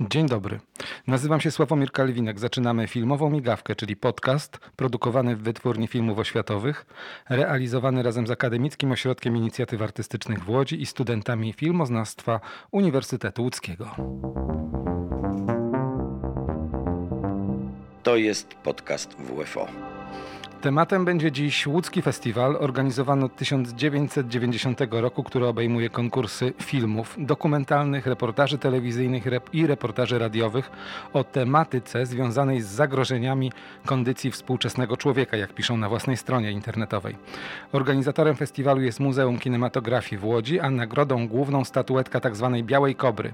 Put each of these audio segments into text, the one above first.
Dzień dobry. Nazywam się Sławomir Kalwinek. Zaczynamy filmową migawkę, czyli podcast produkowany w Wytwórni Filmów Oświatowych, realizowany razem z Akademickim Ośrodkiem Inicjatyw Artystycznych w Łodzi i studentami filmoznawstwa Uniwersytetu Łódzkiego. To jest podcast WFO. Tematem będzie dziś łódzki festiwal organizowany od 1990 roku, który obejmuje konkursy filmów dokumentalnych, reportaży telewizyjnych i reportaży radiowych o tematyce związanej z zagrożeniami kondycji współczesnego człowieka, jak piszą na własnej stronie internetowej. Organizatorem festiwalu jest Muzeum Kinematografii w Łodzi, a nagrodą główną statuetka tzw. Tak Białej Kobry.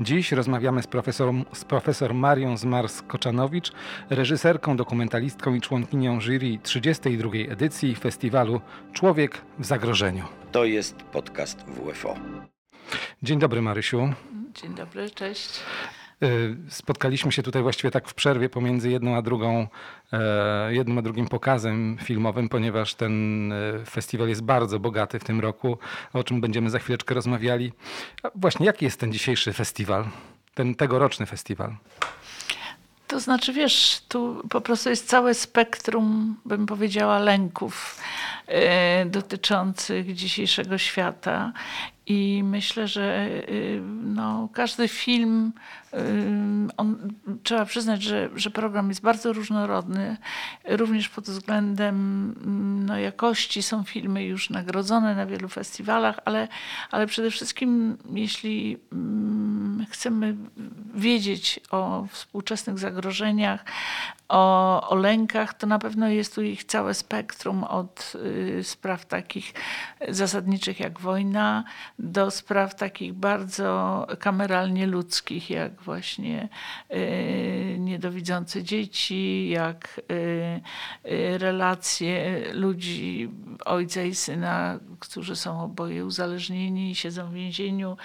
Dziś rozmawiamy z, profesor, z profesor Marią Zmars-Koczanowicz, reżyserką, dokumentalistką i członkinią jury 32. edycji festiwalu Człowiek w zagrożeniu. To jest podcast WFO. Dzień dobry Marysiu. Dzień dobry, cześć. Y, spotkaliśmy się tutaj właściwie tak w przerwie pomiędzy jedną a drugą, e, jednym a drugim pokazem filmowym, ponieważ ten e, festiwal jest bardzo bogaty w tym roku, o czym będziemy za chwileczkę rozmawiali. A właśnie, jaki jest ten dzisiejszy festiwal, ten tegoroczny festiwal? To znaczy, wiesz, tu po prostu jest całe spektrum, bym powiedziała, lęków e, dotyczących dzisiejszego świata. I myślę, że y, no, każdy film, y, on, trzeba przyznać, że, że program jest bardzo różnorodny, również pod względem mm, no, jakości. Są filmy już nagrodzone na wielu festiwalach, ale, ale przede wszystkim, jeśli mm, chcemy wiedzieć o współczesnych zagrożeniach, o, o lękach, to na pewno jest tu ich całe spektrum od y, spraw takich zasadniczych jak wojna, do spraw takich bardzo kameralnie ludzkich, jak właśnie y, niedowidzące dzieci, jak y, y, relacje ludzi, ojca i syna, którzy są oboje uzależnieni i siedzą w więzieniu,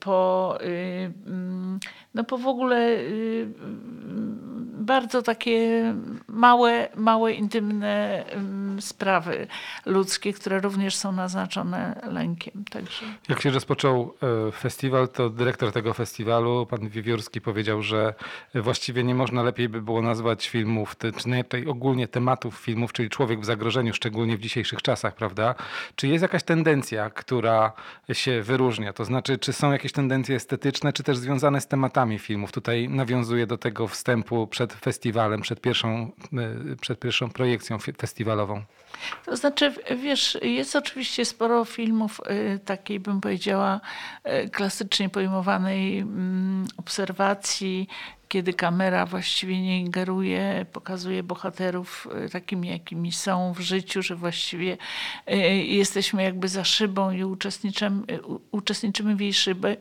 po, mm, no po w ogóle y, bardzo takie małe, małe intymne sprawy ludzkie, które również są naznaczone lękiem. Także. Jak się rozpoczął e, festiwal, to dyrektor tego festiwalu, pan Wiewiórski, powiedział, że właściwie nie można lepiej by było nazwać filmów, czy najlepiej ogólnie tematów filmów, czyli człowiek w zagrożeniu, szczególnie w dzisiejszych czasach, prawda? Czy jest jakaś tendencja, która się wyróżnia? To znaczy, czy są jakieś tendencje estetyczne, czy też związane z tematami filmów? Tutaj nawiązuję do tego wstępu przed festiwalem, przed pierwszą, e, przed pierwszą projekcją festiwalową. To znaczy, wiesz, jest oczywiście sporo filmów y, takiej, bym powiedziała, y, klasycznie pojmowanej mm, obserwacji kiedy kamera właściwie nie ingeruje, pokazuje bohaterów e, takimi, jakimi są w życiu, że właściwie e, jesteśmy jakby za szybą i uczestniczymy, e, uczestniczymy w, jej szybę,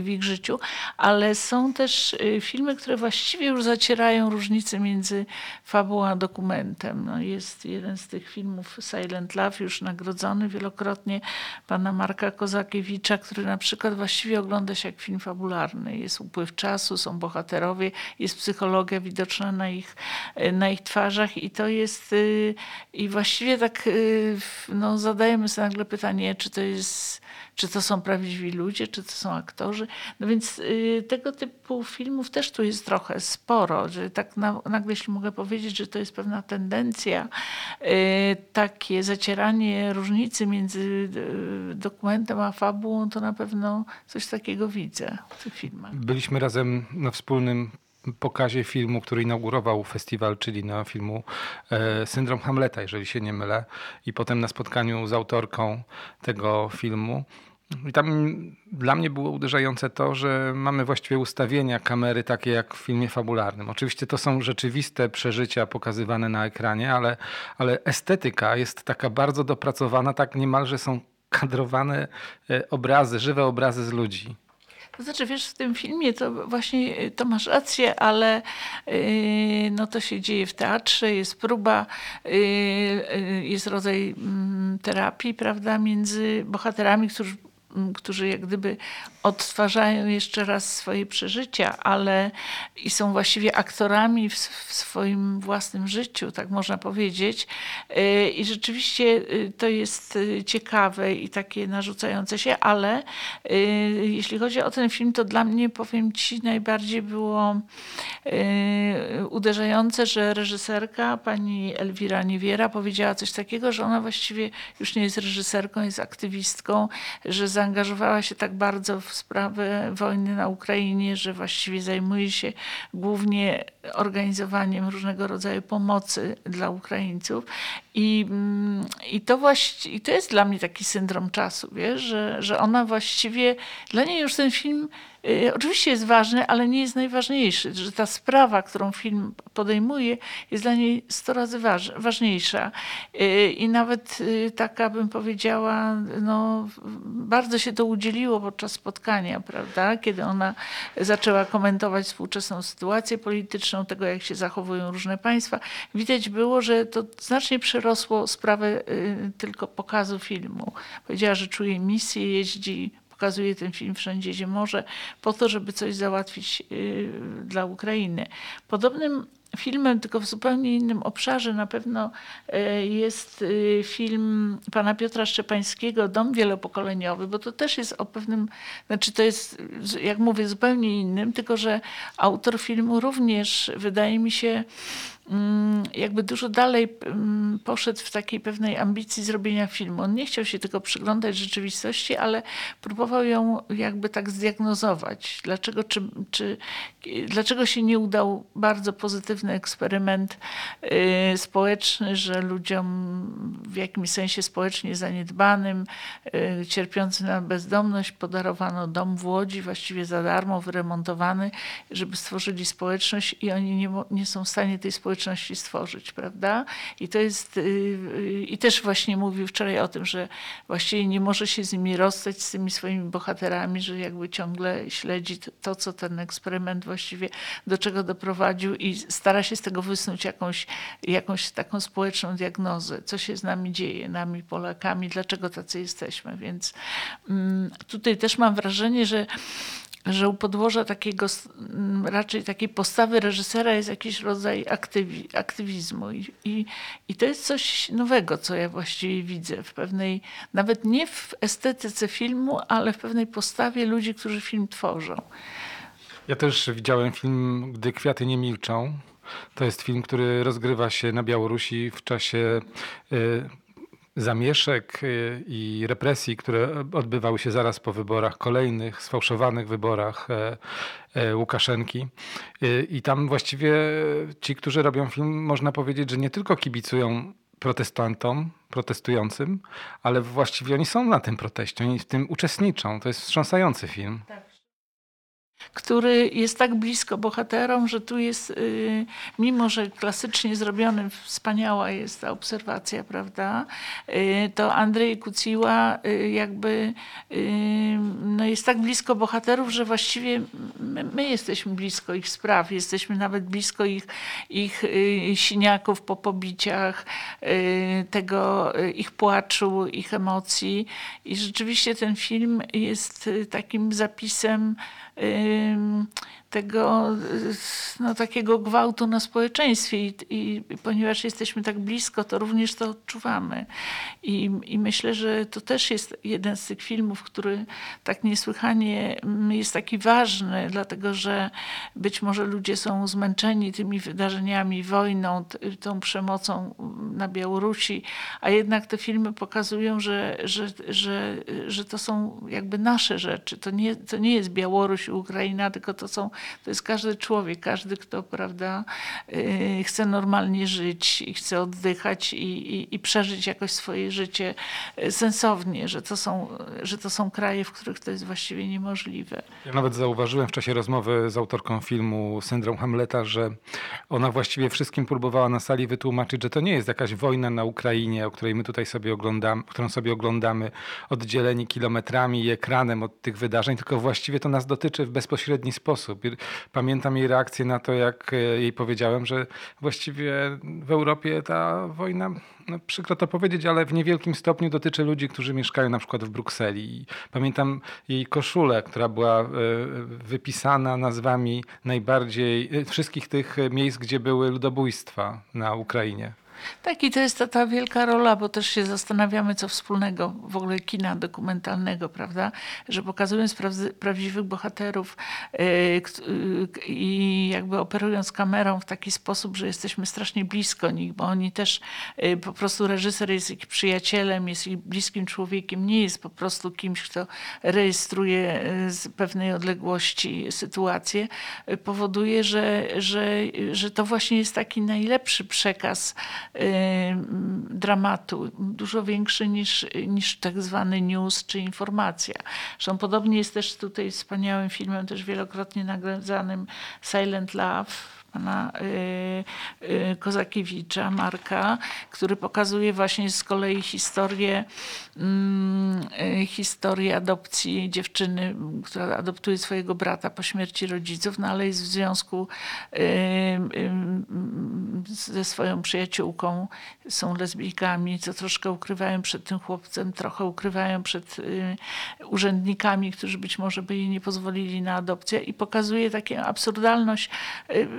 w ich życiu, ale są też filmy, które właściwie już zacierają różnice między fabułą a dokumentem. No jest jeden z tych filmów Silent Love, już nagrodzony wielokrotnie pana Marka Kozakiewicza, który na przykład właściwie ogląda się jak film fabularny. Jest upływ czasu, są bohaterowie, jest psychologia widoczna na ich, na ich twarzach i to jest y, i właściwie tak y, no, zadajemy sobie nagle pytanie, czy to jest czy to są prawdziwi ludzie, czy to są aktorzy. No więc y, tego typu filmów też tu jest trochę sporo, że tak na, nagle, jeśli mogę powiedzieć, że to jest pewna tendencja, takie zacieranie różnicy między dokumentem a fabułą, to na pewno coś takiego widzę w tych filmach. Byliśmy razem na wspólnym pokazie filmu, który inaugurował festiwal, czyli na filmu e, Syndrom Hamleta, jeżeli się nie mylę, i potem na spotkaniu z autorką tego filmu. I tam dla mnie było uderzające to, że mamy właściwie ustawienia kamery takie jak w filmie fabularnym. Oczywiście to są rzeczywiste przeżycia pokazywane na ekranie, ale, ale estetyka jest taka bardzo dopracowana, tak niemalże są kadrowane e, obrazy, żywe obrazy z ludzi. Znaczy, wiesz, w tym filmie to właśnie y, to masz rację, ale yy, no to się dzieje w teatrze, jest próba, yy, jest rodzaj yy, terapii, prawda, między bohaterami, którzy, mm, którzy jak gdyby odtwarzają jeszcze raz swoje przeżycia, ale i są właściwie aktorami w, w swoim własnym życiu, tak można powiedzieć. Y, I rzeczywiście y, to jest ciekawe i takie narzucające się, ale jeśli chodzi o ten film, to dla mnie, powiem Ci, najbardziej było uderzające, że reżyserka, pani Elwira Niewiera, powiedziała coś takiego, że ona właściwie już nie jest reżyserką, jest aktywistką, że zaangażowała się tak bardzo w sprawę wojny na Ukrainie, że właściwie zajmuje się głównie organizowaniem różnego rodzaju pomocy dla Ukraińców. I, mm, i, to, właśnie, i to jest dla mnie taki syndrom czasu, wiesz, że, że ona właściwie, dla niej już ten film oczywiście jest ważny, ale nie jest najważniejszy, że ta sprawa, którą film podejmuje, jest dla niej sto razy waż, ważniejsza. Y, I nawet y, taka bym powiedziała, no, bardzo się to udzieliło podczas spotkania, prawda? Kiedy ona zaczęła komentować współczesną sytuację polityczną, tego jak się zachowują różne państwa. Widać było, że to znacznie przerosło sprawę tylko pokazu filmu. Powiedziała, że czuje misję, jeździ pokazuje ten film wszędzie, gdzie może, po to, żeby coś załatwić y, dla Ukrainy. Podobnym filmem, tylko w zupełnie innym obszarze na pewno y, jest y, film pana Piotra Szczepańskiego Dom wielopokoleniowy, bo to też jest o pewnym, znaczy to jest, jak mówię, zupełnie innym, tylko że autor filmu również wydaje mi się Mm, jakby dużo dalej mm, poszedł w takiej pewnej ambicji zrobienia filmu. On nie chciał się tylko przyglądać rzeczywistości, ale próbował ją jakby tak zdiagnozować. Dlaczego, czy, czy, dlaczego się nie udał bardzo pozytywny eksperyment y, społeczny, że ludziom w jakimś sensie społecznie zaniedbanym, y, cierpiącym na bezdomność podarowano dom w Łodzi, właściwie za darmo, wyremontowany, żeby stworzyli społeczność i oni nie, nie są w stanie tej społeczności stworzyć, prawda? I to jest, y, i też właśnie mówił wczoraj o tym, że właściwie nie może się z nimi rozstać, z tymi swoimi bohaterami, że jakby ciągle śledzi to, co ten eksperyment właściwie, do czego doprowadził i stara się z tego wysnuć jakąś, jakąś taką społeczną diagnozę, co się z nami dzieje, nami Polakami, dlaczego tacy jesteśmy. Więc mm, tutaj też mam wrażenie, że że u podłoża takiego, raczej takiej postawy reżysera jest jakiś rodzaj aktywi, aktywizmu. I, i, I to jest coś nowego, co ja właściwie widzę w pewnej, nawet nie w estetyce filmu, ale w pewnej postawie ludzi, którzy film tworzą. Ja też widziałem film Gdy kwiaty nie milczą. To jest film, który rozgrywa się na Białorusi w czasie y, zamieszek y, i represji, które odbywały się zaraz po wyborach, kolejnych sfałszowanych wyborach e, e, Łukaszenki. I tam właściwie ci, którzy robią film, można powiedzieć, że nie tylko kibicują protestantom, protestującym, ale właściwie oni są na tym proteście, oni w tym uczestniczą. To jest wstrząsający film. Tak który jest tak blisko bohaterom, że tu jest, y, mimo że klasycznie zrobiony, wspaniała jest ta obserwacja, prawda, y, to Andrzej Kuciła y, jakby no jest tak blisko bohaterów, że właściwie my, my jesteśmy blisko ich spraw, jesteśmy nawet blisko ich, ich siniaków po pobiciach, tego ich płaczu, ich emocji. I rzeczywiście ten film jest takim zapisem Øh, tego no, takiego gwałtu na społeczeństwie I, i, ponieważ jesteśmy tak blisko, to również to odczuwamy. I, I myślę, że to też jest jeden z tych filmów, który tak niesłychanie jest taki ważny, dlatego że być może ludzie są zmęczeni tymi wydarzeniami, wojną, tą przemocą na Białorusi, a jednak te filmy pokazują, że, że, że, że to są jakby nasze rzeczy. To nie, to nie jest Białoruś, Ukraina, tylko to są to jest każdy człowiek, każdy, kto prawda, y, chce normalnie żyć i chce oddychać i, i, i przeżyć jakoś swoje życie y, sensownie, że to, są, że to są kraje, w których to jest właściwie niemożliwe. Ja nawet zauważyłem w czasie rozmowy z autorką filmu Syndrom Hamleta, że ona właściwie wszystkim próbowała na sali wytłumaczyć, że to nie jest jakaś wojna na Ukrainie, o której my tutaj sobie oglądamy, którą sobie oglądamy oddzieleni kilometrami i ekranem od tych wydarzeń, tylko właściwie to nas dotyczy w bezpośredni sposób pamiętam jej reakcję na to, jak e, jej powiedziałem, że właściwie w Europie ta wojna, no przykro to powiedzieć, ale w niewielkim stopniu dotyczy ludzi, którzy mieszkają na przykład w Brukseli. I pamiętam jej koszulę, która była e, wypisana nazwami najbardziej e, wszystkich tych miejsc, gdzie były ludobójstwa na Ukrainie. Tak, i to jest ta, ta wielka rola, bo też się zastanawiamy, co wspólnego w ogóle kina dokumentalnego, prawda? Że pokazując prawdziwych bohaterów yy, yy, i jakby operując kamerą w taki sposób, że jesteśmy strasznie blisko nich, bo oni też yy, po prostu reżyser jest ich przyjacielem, jest ich bliskim człowiekiem, nie jest po prostu kimś, kto rejestruje z pewnej odległości sytuację, powoduje, że, że, że to właśnie jest taki najlepszy przekaz dramatu, dużo większy niż, niż tak zwany news czy informacja. Zresztą podobnie jest też tutaj wspaniałym filmem, też wielokrotnie nagradzanym Silent Love, pana y, y, Kozakiewicza, Marka, który pokazuje właśnie z kolei historię, mm, y, historię adopcji dziewczyny, która adoptuje swojego brata po śmierci rodziców, no ale jest w związku ze swoją przyjaciółką, są lesbijkami, co troszkę ukrywają przed tym chłopcem, trochę ukrywają przed urzędnikami, którzy być może by jej nie pozwolili na adopcję i pokazuje taką absurdalność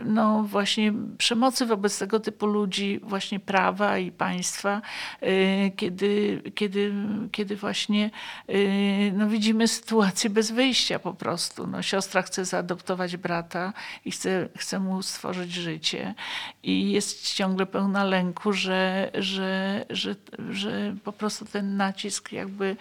no, właśnie przemocy wobec tego typu ludzi, właśnie prawa i państwa, y, kiedy, kiedy, kiedy właśnie y, no widzimy sytuację bez wyjścia po prostu. No, siostra chce zaadoptować brata i chce, chce mu stworzyć życie i jest ciągle pełna lęku, że, że, że, że po prostu ten nacisk jakby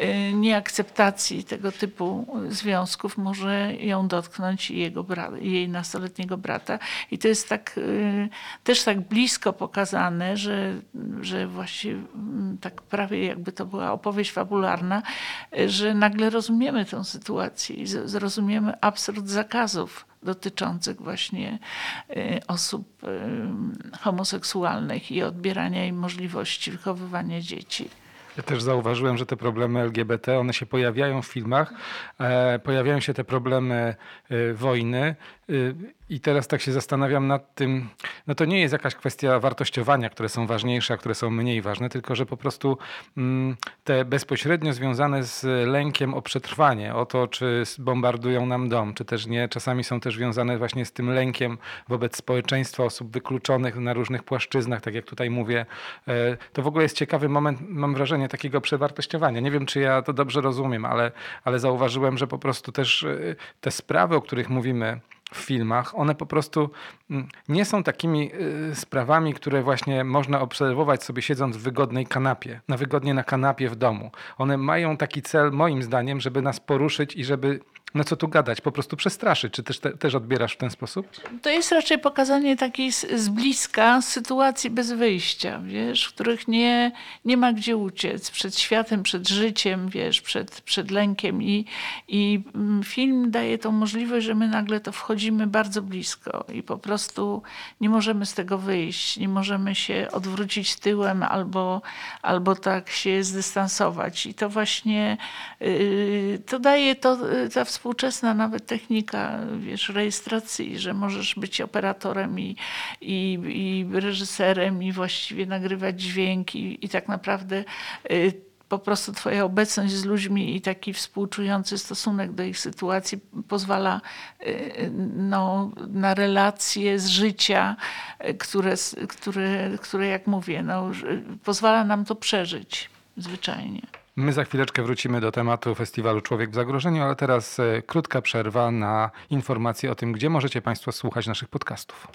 y, nieakceptacji tego typu związków może ją dotknąć i jego jej nastoletniego brata. I to jest tak, y, też tak blisko pokazane, że, że właśnie mm, tak prawie jakby to była opowieść fabularna, że nagle rozumiemy tę sytuację i zrozumiemy absurd zakazów dotyczących właśnie y, osób y, homoseksualnych i odbierania im możliwości wychowywania dzieci. Ja też zauważyłem, że te problemy LGBT, one się pojawiają w filmach, e, pojawiają się te problemy wojny i teraz tak się zastanawiam nad tym, no to nie jest jakaś kwestia wartościowania, które są ważniejsze, a które są mniej ważne, tylko że po prostu mm, te bezpośrednio związane z lękiem o przetrwanie, o to, czy bombardują nam dom, czy też nie, czasami są też związane właśnie z tym lękiem wobec społeczeństwa, osób wykluczonych na różnych płaszczyznach, tak jak tutaj mówię. To w ogóle jest ciekawy moment, mam wrażenie, takiego przewartościowania. Nie wiem, czy ja to dobrze rozumiem, ale, ale zauważyłem, że po prostu też y, te sprawy, o których mówimy, w filmach, one po prostu mm, nie są takimi y, sprawami, które właśnie można obserwować sobie siedząc w wygodnej kanapie, na wygodnie na kanapie w domu. One mają taki cel, moim zdaniem, żeby nas poruszyć i żeby no co tu gadać, po prostu przestraszyć. Czy też, te, też odbierasz w ten sposób? To jest raczej pokazanie takiej z, z, bliska sytuacji bez wyjścia, wiesz, w których nie, nie ma gdzie uciec. Przed światem, przed życiem, wiesz, przed, przed lękiem. I, i mm, film daje tą możliwość, że my nagle to wchodzimy bardzo blisko i po prostu nie możemy z tego wyjść, nie możemy się odwrócić tyłem albo, albo tak się zdystansować. I to właśnie yy, to daje to, ta współczesna nawet technika, wiesz, rejestracji, że możesz być operatorem i, i, i reżyserem i właściwie nagrywać dźwięki i tak naprawdę y, po prostu Twoja obecność z ludźmi i taki współczujący stosunek do ich sytuacji pozwala y, no, na relacje z życia, y, które, które, które jak mówię, no, pozwala nam to przeżyć zwyczajnie. My za chwileczkę wrócimy do tematu festiwalu Człowiek w Zagrożeniu, ale teraz e, krótka przerwa na informacje o tym, gdzie możecie Państwo słuchać naszych podcastów.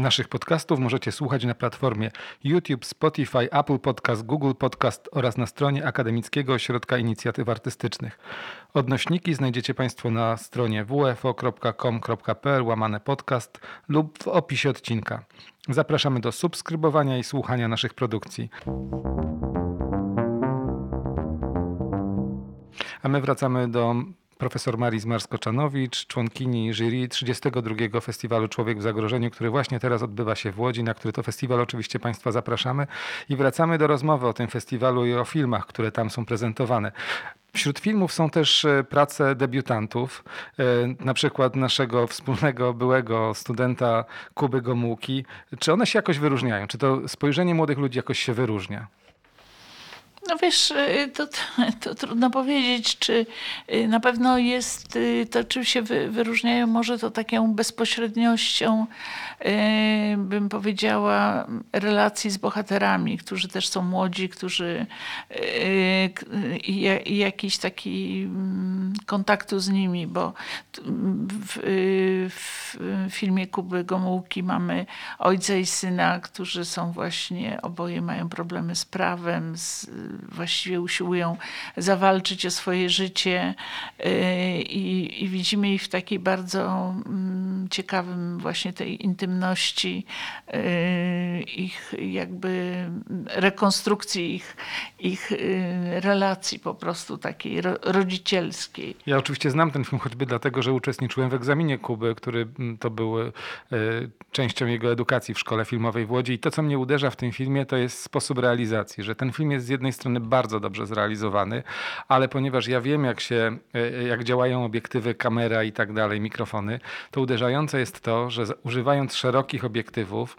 Naszych podcastów możecie słuchać na platformie YouTube, Spotify, Apple Podcast, Google Podcast oraz na stronie Akademickiego Ośrodka Inicjatyw Artystycznych. Odnośniki znajdziecie Państwo na stronie wfo.com.pl łamane podcast lub w opisie odcinka. Zapraszamy do subskrybowania i słuchania naszych produkcji. A my wracamy do profesor Marii Zmarsko-Czanowicz, członkini jury 32. Festiwalu Człowiek w Zagrożeniu, który właśnie teraz odbywa się w Łodzi, na który to festiwal oczywiście Państwa zapraszamy. I wracamy do rozmowy o tym festiwalu i o filmach, które tam są prezentowane. Wśród filmów są też e, prace debiutantów, e, na przykład naszego wspólnego byłego studenta Kuby Gomułki. Czy one się jakoś wyróżniają? Czy to spojrzenie młodych ludzi jakoś się wyróżnia? No wiesz, y, to, to, trudno powiedzieć, czy y, na pewno jest, y, to czym się wyróżniają, może to taką bezpośredniością, bym powiedziała, relacji z bohaterami, którzy też są młodzi, którzy i jakiś taki mm, kontaktu z nimi, bo w, w filmie Kuby Gomułki mamy ojca i syna, którzy są właśnie, oboje mają problemy z prawem, z właściwie usiłują zawalczyć o swoje życie y, i, i widzimy ich w takiej bardzo mm, ciekawym właśnie tej intymności, y, ich jakby rekonstrukcji ich, ich y, relacji po prostu takiej rodzicielskiej. Ja oczywiście znam ten film choćby dlatego, że uczestniczyłem w egzaminie Kuby, który mm, to był częścią jego edukacji w szkole filmowej w Łodzi i to, co mnie uderza w tym filmie, to jest sposób realizacji, że ten film jest z jednej strony bardzo dobrze zrealizowany, ale ponieważ ja wiem, jak, się, e, jak działają obiektywy, kamera i tak dalej, mikrofony, to uderzające jest to, że używając szerokich obiektywów,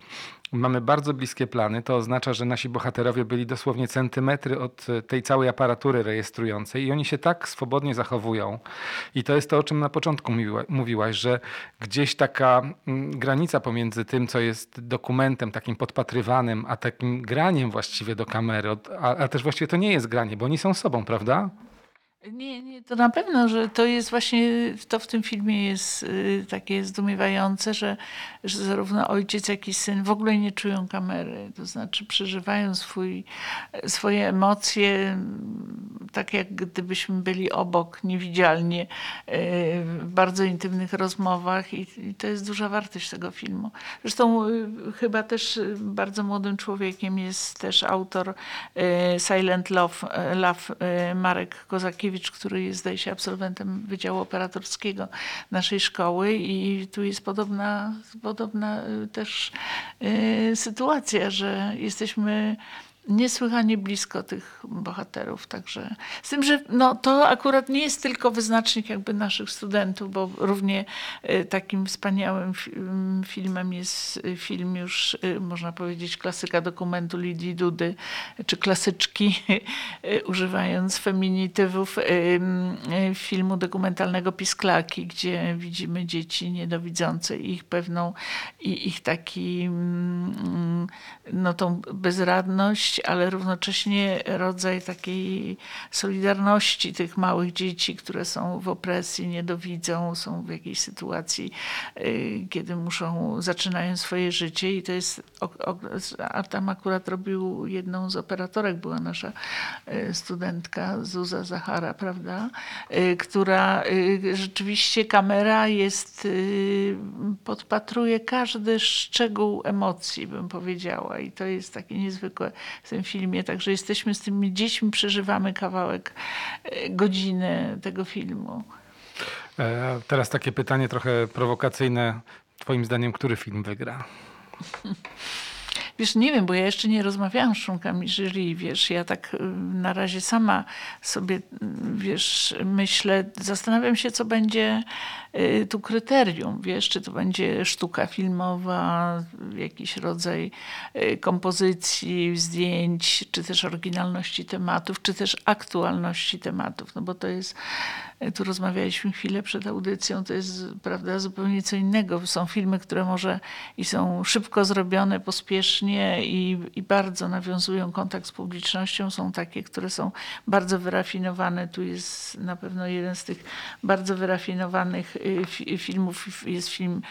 mamy bardzo bliskie plany, to oznacza, że nasi bohaterowie byli dosłownie centymetry od e, tej całej aparatury rejestrującej i oni się tak swobodnie zachowują. I to jest to, o czym na początku mówiłaś, że gdzieś taka mm, granica pomiędzy tym, co jest dokumentem takim podpatrywanym, a takim graniem właściwie do kamery, a, a też właściwie to nie jest granie, bo oni są sobą, prawda? Nie, nie, to na pewno, że to jest właśnie, to w tym filmie jest y, takie zdumiewające, że, że zarówno ojciec, jak i syn w ogóle nie czują kamery. To znaczy przeżywają swój, swoje emocje tak, jak gdybyśmy byli obok, niewidzialnie, y, w bardzo intymnych rozmowach i, i to jest duża wartość tego filmu. Zresztą y, chyba też bardzo młodym człowiekiem jest też autor Silent Love, Love Marek Kozakiewicz, który jest, zdaje się, absolwentem Wydziału Operatorskiego naszej szkoły i tu jest podobna, podobna y, też y, sytuacja, że jesteśmy niesłychanie blisko tych bohaterów. Także z tym, że no, to akurat nie jest tylko wyznacznik jakby naszych studentów, bo równie y, takim wspaniałym mm, filmem jest y, film już, y, można powiedzieć, klasyka dokumentu Lidii Dudy, czy klasyczki, używając feminitywów filmu dokumentalnego Pisklaki, gdzie widzimy dzieci niedowidzące i ich pewną, i ich taki, mm, no tą bezradność, ale równocześnie rodzaj takiej solidarności tych małych dzieci, które są w opresji, niedowidzą, są w jakiejś sytuacji, y, kiedy muszą, zaczynają swoje życie. I to jest, a tam akurat robił jedną z operatorek, była nasza y, studentka Zuza Zachara, prawda, y, która rzeczywiście kamera jest, podpatruje każdy szczegół emocji, bym powiedziała i to jest takie niezwykłe w tym filmie. Także jesteśmy z tymi dziećmi, przeżywamy kawałek e, godziny tego filmu. E, teraz takie pytanie trochę prowokacyjne. Twoim zdaniem, który film wygra? Wiesz, nie wiem, bo ja jeszcze nie rozmawiałam z członkami jury, wiesz, ja tak y, na razie sama sobie, y, wiesz, myślę, zastanawiam się, co będzie tu kryterium, wiesz, czy to będzie sztuka filmowa, jakiś rodzaj kompozycji, zdjęć, czy też oryginalności tematów, czy też aktualności tematów, no bo to jest tu rozmawialiśmy chwilę przed audycją, to jest prawda, zupełnie co innego. Są filmy, które może i są szybko zrobione, pospiesznie i, i bardzo nawiązują kontakt z publicznością. Są takie, które są bardzo wyrafinowane. Tu jest na pewno jeden z tych bardzo wyrafinowanych y, filmów jest film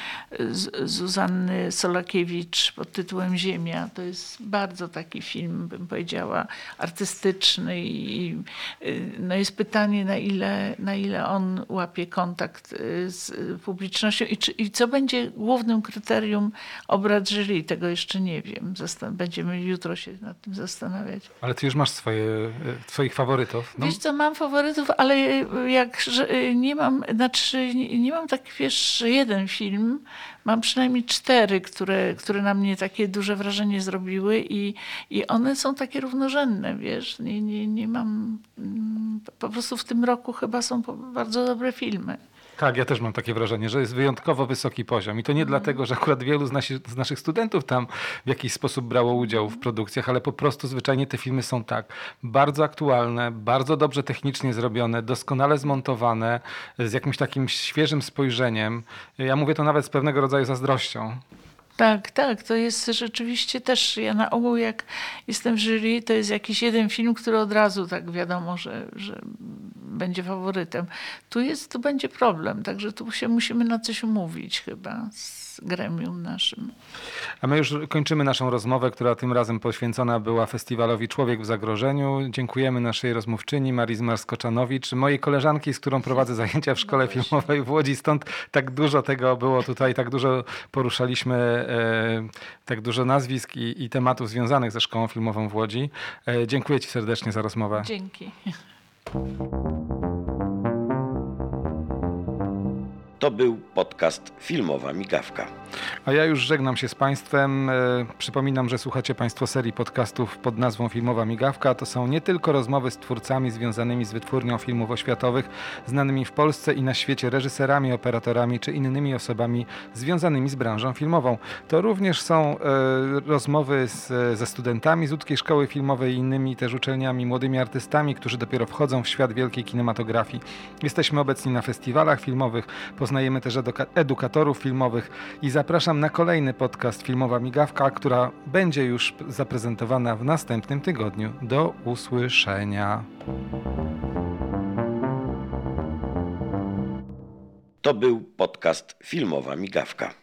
Zuzanny Solakiewicz pod tytułem Ziemia. To jest bardzo taki film, bym powiedziała, artystyczny i y, no jest pytanie, na ile, na ile on łapie kontakt z publicznością i, czy, i co będzie głównym kryterium obrad jury. Tego jeszcze nie wiem. Zastan będziemy jutro się nad tym zastanawiać. Ale ty już masz swoje, swoich faworytów. No. Wiesz co, mam faworytów, ale jak nie mam, znaczy nie mam tak, wiesz, jeden film, mam przynajmniej cztery, które, które na mnie takie duże wrażenie zrobiły i, i one są takie równorzędne, wiesz. Nie, nie, nie mam, mm, po prostu w tym roku chyba są bardzo dobre filmy. Tak, ja też mam takie wrażenie, że jest wyjątkowo wysoki poziom. I to nie mm. dlatego, że akurat wielu z, nasi, z, naszych studentów tam w jakiś sposób brało udział w produkcjach, ale po prostu zwyczajnie te filmy są tak bardzo aktualne, bardzo dobrze technicznie zrobione, doskonale zmontowane, z jakimś takim świeżym spojrzeniem. Ja mówię to nawet z pewnego rodzaju zazdrością. Tak, tak, to jest rzeczywiście też, ja na ogół jak jestem w jury, to jest jakiś jeden film, który od razu tak wiadomo, że, że będzie faworytem. Tu jest, tu będzie problem, także tu się musimy na coś umówić chyba z gremium naszym. A my już kończymy naszą rozmowę, która tym razem poświęcona była festiwalowi Człowiek w Zagrożeniu. Dziękujemy naszej rozmówczyni Marii Zmarskoczanowicz, mojej koleżanki, z którą prowadzę zajęcia w Szkole no Filmowej w Łodzi. Stąd tak dużo tego było tutaj, tak dużo poruszaliśmy, tak dużo nazwisk i, i, tematów związanych ze Szkołą Filmową w Łodzi. E, dziękuję Ci serdecznie za rozmowę. Dzięki. To był podcast Filmowa Migawka. A ja już żegnam się z Państwem. E, przypominam, że słuchacie Państwo serii podcastów pod nazwą Filmowa Migawka. To są nie tylko rozmowy z twórcami związanymi z wytwórnią filmów oświatowych, znanymi w Polsce i na świecie reżyserami, operatorami czy innymi osobami związanymi z branżą filmową. To również są e, rozmowy z, ze studentami z Łódzkiej Szkoły Filmowej i innymi też uczelniami, młodymi artystami, którzy dopiero wchodzą w świat wielkiej kinematografii. Jesteśmy obecni na festiwalach filmowych, poznajemy też edukatorów filmowych i zapraszam na kolejny podcast Filmowa Migawka, która będzie już zaprezentowana w następnym tygodniu. Do usłyszenia. To był podcast Filmowa Migawka.